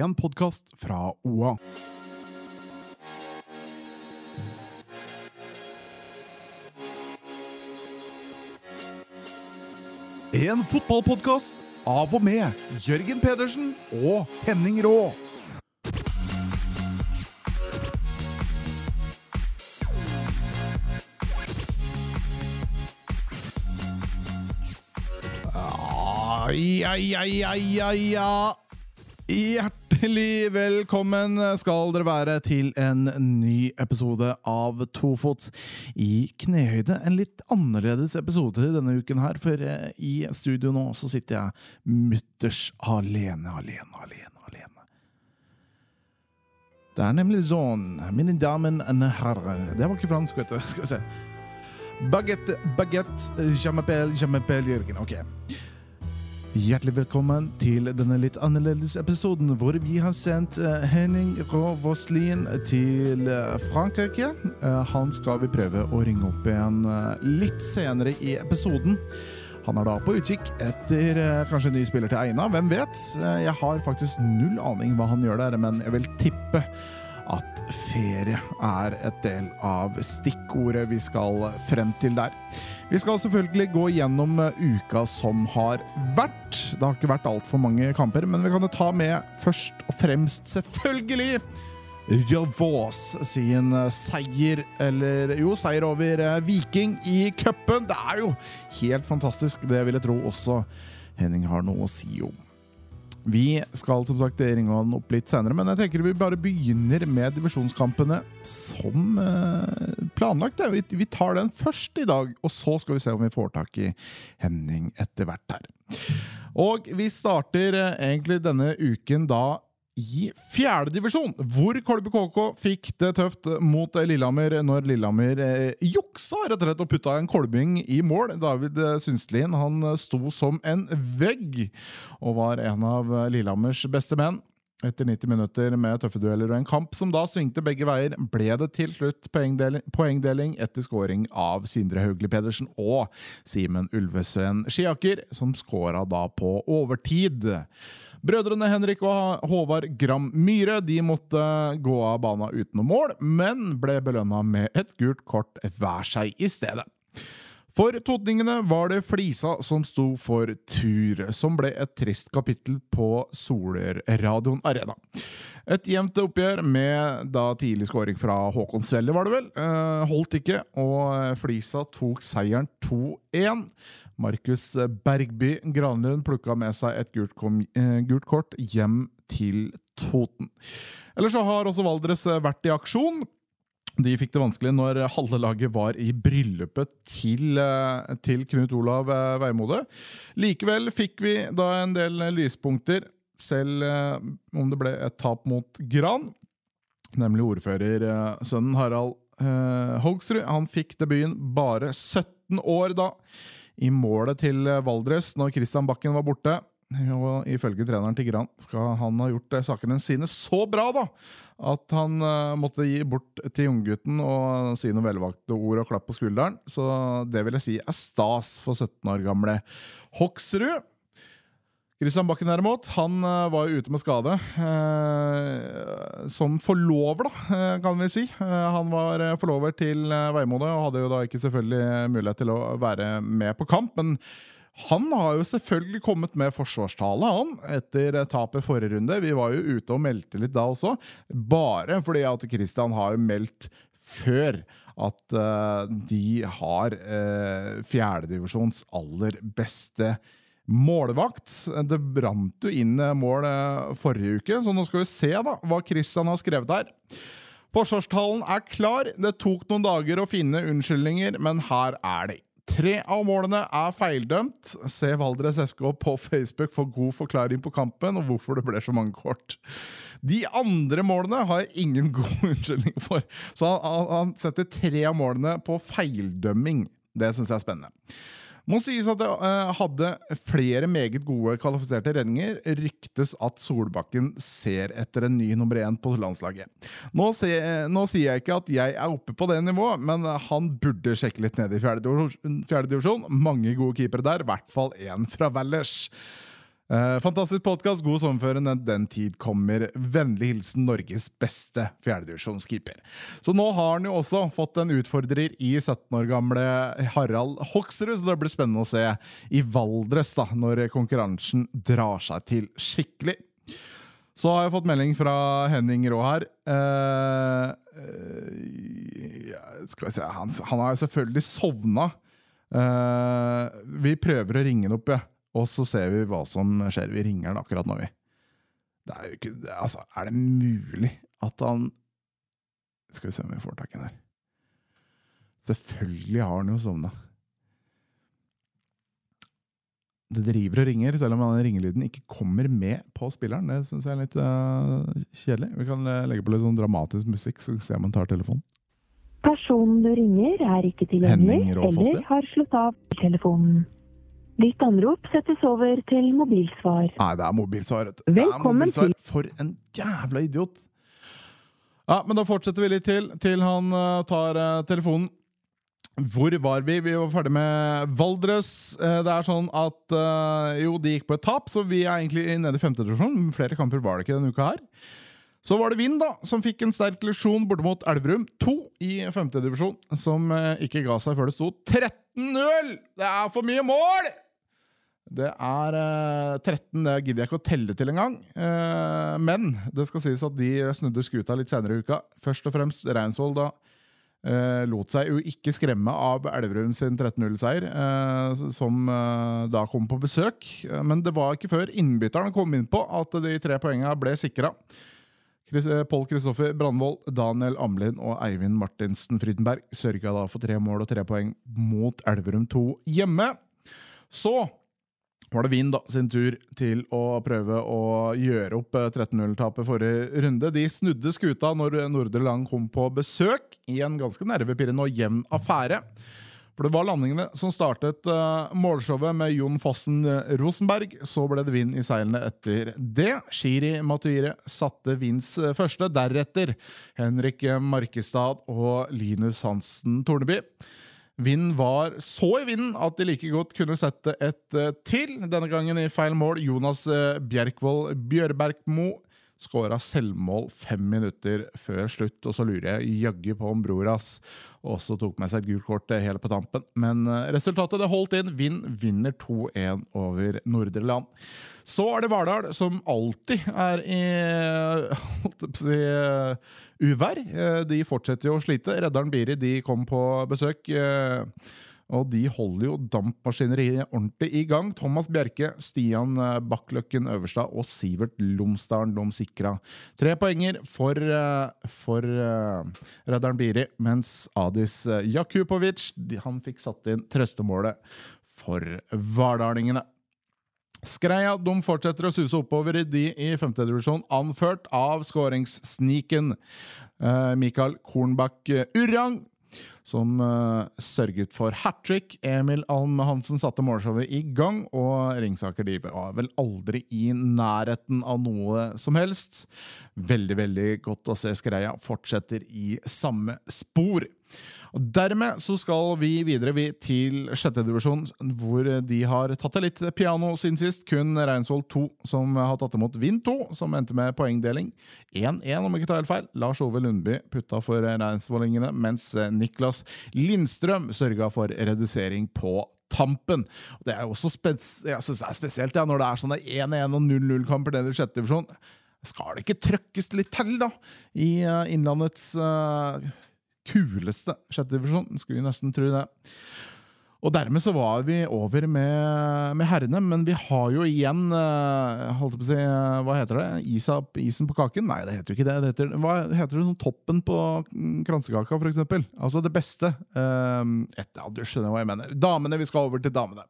en podkast fra OA. En fotballpodkast av og med Jørgen Pedersen og Henning Rå. Ja, ja, ja, ja, ja. Hjertelig velkommen skal dere være til en ny episode av Tofots i knehøyde. En litt annerledes episode denne uken her, for eh, i studio nå så sitter jeg mutters alene, alene, alene, alene. Det er nemlig sånn, mine damer og herrer Det var ikke fransk, vet du. Skal vi se. Baguette, baguette, jamapel, jamapel, Jørgen. Ok. Hjertelig velkommen til denne litt annerledes episoden hvor vi har sendt eh, Henning Rå til eh, Frankrike. Eh, han skal vi prøve å ringe opp igjen litt senere i episoden. Han er da på utkikk etter kanskje en ny spiller til Eina. Hvem vet? Jeg har faktisk null aning hva han gjør der, men jeg vil tippe at ferie er et del av stikkordet vi skal frem til der. Vi skal selvfølgelig gå gjennom eh, uka som har vært. Det har ikke vært altfor mange kamper, men vi kan jo ta med først og fremst, selvfølgelig, Javås sin eh, seier, eller jo, seier over eh, Viking i cupen. Det er jo helt fantastisk. Det vil jeg tro også Henning har noe å si om. Vi skal som sagt ringe han opp litt senere, men jeg tenker vi bare begynner med divisjonskampene som eh, planlagt. Vi, tar den først i dag, og så skal vi se om vi får tak i Henning etter hvert her. Og vi starter eh, egentlig denne uken da i fjerdedivisjon, hvor Kolbu KK fikk det tøft mot Lillehammer når Lillehammer eh, juksa rett og slett og putta en kolbing i mål. David eh, Synstlien han sto som en vegg og var en av Lillehammers beste menn. Etter 90 minutter med tøffe dueller og en kamp som da svingte begge veier, ble det til slutt poengdeling, poengdeling etter scoring av Sindre Haugli Pedersen og Simen Ulvesveen Skiaker, som scora da på overtid. Brødrene Henrik og Håvard Gram Myhre de måtte gå av banen uten noe mål, men ble belønna med et gult kort hver seg i stedet. For totningene var det Flisa som sto for tur, som ble et trist kapittel på Solørradioen Arena. Et jevnt oppgjør med da tidlig skåring fra Håkon Svelle, var det vel. Eh, holdt ikke, og Flisa tok seieren 2-1. Markus Bergby Granlund plukka med seg et gult, kom, eh, gult kort hjem til Toten. Eller så har også Valdres vært i aksjon. De fikk det vanskelig når halve laget var i bryllupet til, eh, til Knut Olav eh, Veimode. Likevel fikk vi da en del lyspunkter, selv om det ble et tap mot Gran. Nemlig ordførersønnen Harald Hogsrud. Han fikk debuten bare 17 år da i målet til Valdres når Christian Bakken var borte. Og ifølge treneren til Gran skal han ha gjort sakene sine så bra da, at han uh, måtte gi bort til unggutten og si noen velvalgte ord og klapp på skulderen. Så det vil jeg si er stas for 17 år gamle Hoksrud. Christian Bakken derimot, han uh, var jo ute med skade. Uh, som forlover, da, kan vi si. han var forlover til Veimode og hadde jo da ikke selvfølgelig mulighet til å være med på kamp. Men han har jo selvfølgelig kommet med forsvarstale, han, etter tapet forrige runde. Vi var jo ute og meldte litt da også, bare fordi at Christian har jo meldt før at de har fjerdedivisjons aller beste målvakt. Det brant jo inn mål eh, forrige uke, så nå skal vi se da hva Christian har skrevet her. Forsvarstalen er klar. Det tok noen dager å finne unnskyldninger, men her er de. Tre av målene er feildømt. Se Valdres FK på Facebook for god forklaring på kampen og hvorfor det ble så mange kort. De andre målene har jeg ingen god unnskyldning for. Så han, han setter tre av målene på feildømming. Det syns jeg er spennende. Må sies at det uh, hadde flere meget gode kvalifiserte redninger. Ryktes at Solbakken ser etter en ny nummer én på landslaget. Nå, se, nå, sier jeg ikke at jeg er oppe på det nivået, men han burde sjekke litt ned i fjerde divisjon. Mange gode keepere der, i hvert fall én fra Valdres. Eh, fantastisk podkast, god sommerføre. Den tid kommer. Vennlig hilsen Norges beste fjerdedivisjonskeeper. Så nå har han jo også fått en utfordrer i 17 år gamle Harald Hoksrud, så det blir spennende å se i Valdres da, når konkurransen drar seg til skikkelig. Så har jeg fått melding fra Henning Rå her. Eh, eh, skal vi se Han, han har selvfølgelig sovna. Eh, vi prøver å ringe han opp, ja. Og så ser vi hva som skjer. Vi ringer han akkurat nå, vi. Det er jo ikke det, Altså, er det mulig at han Skal vi se om vi får tak i den her. Selvfølgelig har han jo sovna. Det driver og ringer, selv om den ringelyden ikke kommer med på spilleren. Det syns jeg er litt uh, kjedelig. Vi kan uh, legge på litt sånn dramatisk musikk, så se om han tar telefonen. Personen du ringer er ikke tilgjengelig eller har slått av telefonen. Ditt anrop settes over til mobilsvar. Nei, det er mobilsvar. vet du. Det er Velkommen mobilsvar. For en jævla idiot! Ja, men da fortsetter vi litt til, til han eh, tar eh, telefonen. Hvor var vi? Vi var ferdig med Valdres. Eh, det er sånn at eh, Jo, de gikk på et tap, så vi er egentlig nede i femte divisjon. Flere kamper var det ikke denne uka her. Så var det Vind, da, som fikk en sterk lesjon borte mot Elverum 2 i femte divisjon, som eh, ikke ga seg før det sto 13-0! Det er for mye mål! Det er eh, 13, det gidder jeg ikke å telle til engang. Eh, men det skal sies at de snudde skuta litt senere i uka. Først og fremst Reinsvoll da eh, lot seg jo ikke skremme av Elverum sin 13-0-seier, eh, som eh, da kom på besøk. Eh, Men det var ikke før innbytterne kom inn på at de tre poengene ble sikra. Eh, Pål Kristoffer Brandvold, Daniel Amlin og Eivind Martinsen Frydenberg sørga da for tre mål og tre poeng mot Elverum 2 hjemme. Så var det Wien da, sin tur til å prøve å gjøre opp eh, 13-0-tapet forrige runde. De snudde skuta når Nordre Land kom på besøk, i en ganske nervepirrende og jevn affære. For det var landingene som startet eh, målshowet med Jon Fossen eh, Rosenberg. Så ble det vind i seilene etter det. Shiri Matuire satte Vinds eh, første. Deretter Henrik Markestad og Linus Hansen Torneby. Vind var så i vinden at de like godt kunne sette et eh, til. Denne gangen i feil mål. Jonas uh, Bjerkvold Bjørbergmo skåra selvmål fem minutter før slutt. Og så lurer jeg jaggu på om Broras også tok med seg et gult kort eh, helt på tampen. Men eh, resultatet det holdt inn. Vind vinner 2-1 over Nordre Land. Så er det Vardal, som alltid er i holdt på å si, eh, uvær. Eh, De fortsetter jo å slite. Redderen Biri de kom på besøk. Eh, Og de holder jo dampmaskineriet ordentlig i gang. Thomas Bjerke, Stian eh, Bakkløkken Øverstad og Sivert Lomsdalen de sikra tre poenger for, eh, for uh, Redderen Biri, mens Adis eh, Jakubovic han fikk satt inn trøstemålet for vardalingene. Skreia de fortsetter å suse oppover i de i femtedivisjon, anført av skåringssniken eh, Mikael Kornbakk Urang. Som uh, sørget for hat trick. Emil Alm Hansen satte målshowet i gang, og Ringsaker de var vel aldri i nærheten av noe som helst. Veldig, veldig godt å se Skreia fortsetter i samme spor. Og Dermed så skal vi videre vi til sjette divisjon, hvor de har tatt det litt piano siden sist. Kun Reinsvoll 2 som har tatt imot Vind 2, som endte med poengdeling. 1-1, om ikke tar helt feil. Lars Ove Lundby putta for reinsvollingene, mens Niklas Lindstrøm sørga for redusering på tampen. Det er jo også jeg synes det er spesielt ja, når det er sånne 1-1 og 0-0-kamper nede i sjette divisjon. Skal det ikke trøkkes litt til, da? I uh, Innlandets eh, kuleste sjette divisjon. Skulle vi nesten tro det. Og dermed så var vi over med, med herrene, men vi har jo igjen eh, holdt på å si, eh, Hva heter det? Isa, isen på kaken? Nei, det heter jo ikke det. det heter, hva heter det? Sånn toppen på kransekaka, for eksempel. Altså det beste. Um, et, ja, du skjønner hva jeg mener. Damene, vi skal over til damene.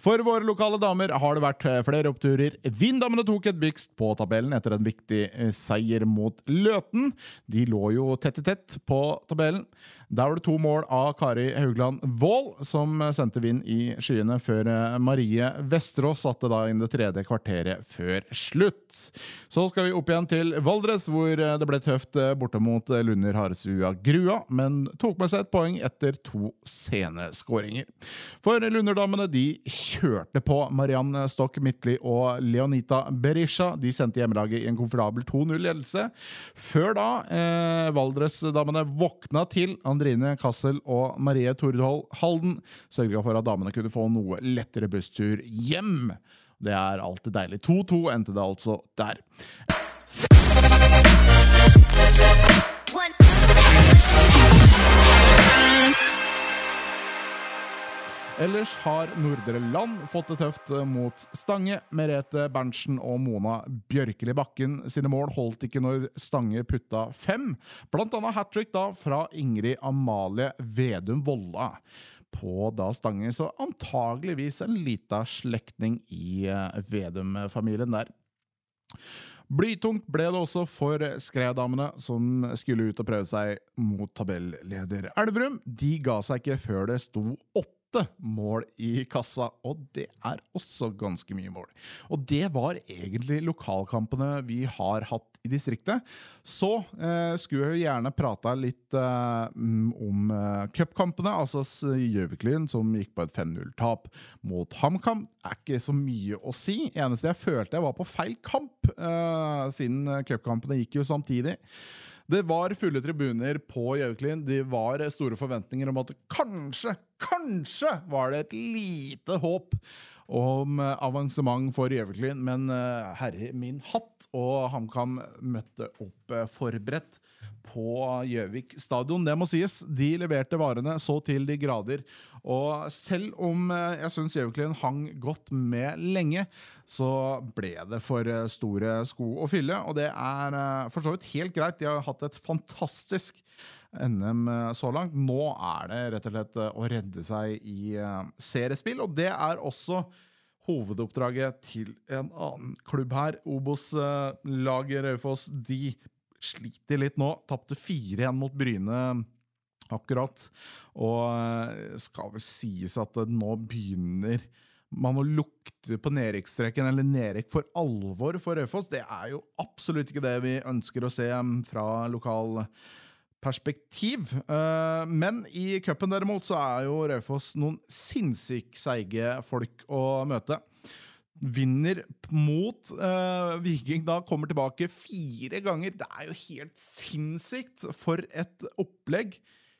For våre lokale damer har det vært flere oppturer. Vinddamene tok et bygst på tabellen etter en viktig seier mot Løten. De lå jo tett i tett på tabellen. Der var det to mål av Kari Haugland Wold, som sendte vind i skyene før eh, Marie Vesterås satte da inn det tredje kvarteret før slutt. Så skal vi opp igjen til Valdres, hvor eh, det ble tøft eh, borte mot Lunder Haresua Grua, men tok med seg et poeng etter to sene skåringer. For Lunderdamene de kjørte på Mariann Stokk Midtli og Leonita Berisha. De sendte hjemmelaget i en komfortabel 2-0-ledelse. Før da eh, Valdres-damene våkna til. Andrine Kassel og Marie Tordhold Halden sørga for at damene kunne få noe lettere busstur hjem. Det er alltid deilig. 2-2 endte det altså der. Ellers har Nordre Land fått det tøft mot Stange. Merete Berntsen og Mona Bjørkeli Bakken sine mål holdt ikke når Stange putta fem. Blant annet hat trick da fra Ingrid Amalie Vedum Volla på da Stange, så antageligvis en lita slektning i eh, Vedum-familien der. Blytungt ble det også for Skreddamene, som skulle ut og prøve seg mot tabelleder Elverum. De ga seg ikke før det sto åtte mål i kassa, og det er også ganske mye mål. Og det var egentlig lokalkampene vi har hatt i distriktet. Så eh, skulle jeg gjerne prata litt eh, om eh, cupkampene. Altså Gjøviklyn, som gikk på et 5-0-tap mot HamKam, er ikke så mye å si. Eneste jeg følte jeg var på feil kamp, eh, siden cupkampene gikk jo samtidig. Det var fulle tribuner på Gjøviklyn. Det var store forventninger om at kanskje, kanskje var det et lite håp om avansement for Gjøviklyn, men uh, herre min hatt, og HamKam møtte opp uh, forberedt på Gjøvik stadion. Det må sies, de leverte varene så til de grader. Og selv om uh, jeg syns Gjøviklyn hang godt med lenge, så ble det for store sko å fylle, og det er for så vidt helt greit. De har hatt et fantastisk NM så langt. Nå er det rett og slett å redde seg i seriespill, og det er også hovedoppdraget til en annen klubb her. Obos-laget Raufoss de sliter litt nå. Tapte 4-1 mot Bryne akkurat. Og skal vel sies at nå begynner man å lukte på nedrykkstreken, eller nedrykk for alvor for Raufoss. Det er jo absolutt ikke det vi ønsker å se fra lokal perspektiv. Men i cupen derimot så er jo Raufoss noen sinnssykt seige folk å møte. Vinner mot uh, Viking, da kommer tilbake fire ganger. Det er jo helt sinnssykt for et opplegg.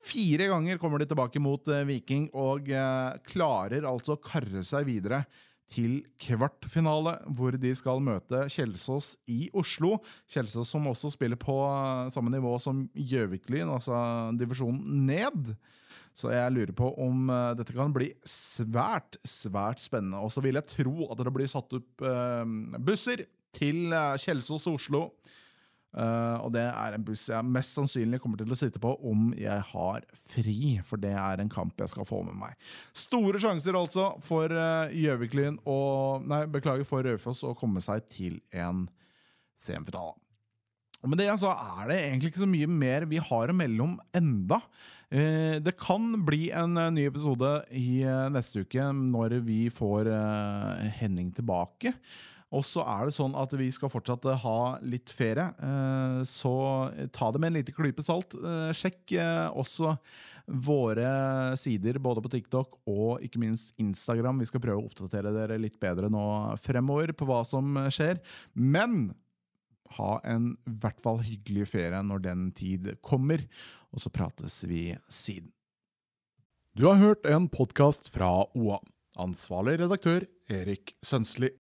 Fire ganger kommer de tilbake mot uh, Viking og uh, klarer altså å karre seg videre til kvartfinale, hvor de skal møte Kjelsås i Oslo. Kjelsås som også spiller på samme nivå som Gjøviklyn, altså divisjonen ned. Så jeg lurer på om uh, dette kan bli svært, svært spennende. Og så vil jeg tro at det blir satt opp uh, busser til Kjelsås og Oslo. Og det er en buss jeg mest sannsynlig kommer til å sitte på om jeg har fri, for det er en kamp jeg skal få med meg. Store sjanser altså for Gjøviklyn og Nei, beklager, for Raufoss å komme seg til en CM-finale. Og med det så er det egentlig ikke så mye mer vi har å enda. Eh, det kan bli en ny episode i neste uke når vi får Henning tilbake. Og så er det sånn at vi skal fortsatt ha litt ferie, så ta det med en liten klype salt. Sjekk også våre sider både på TikTok og ikke minst Instagram. Vi skal prøve å oppdatere dere litt bedre nå fremover på hva som skjer. Men ha en i hvert fall hyggelig ferie når den tid kommer, og så prates vi siden. Du har hørt en podkast fra OA. Ansvarlig redaktør Erik Sønsli.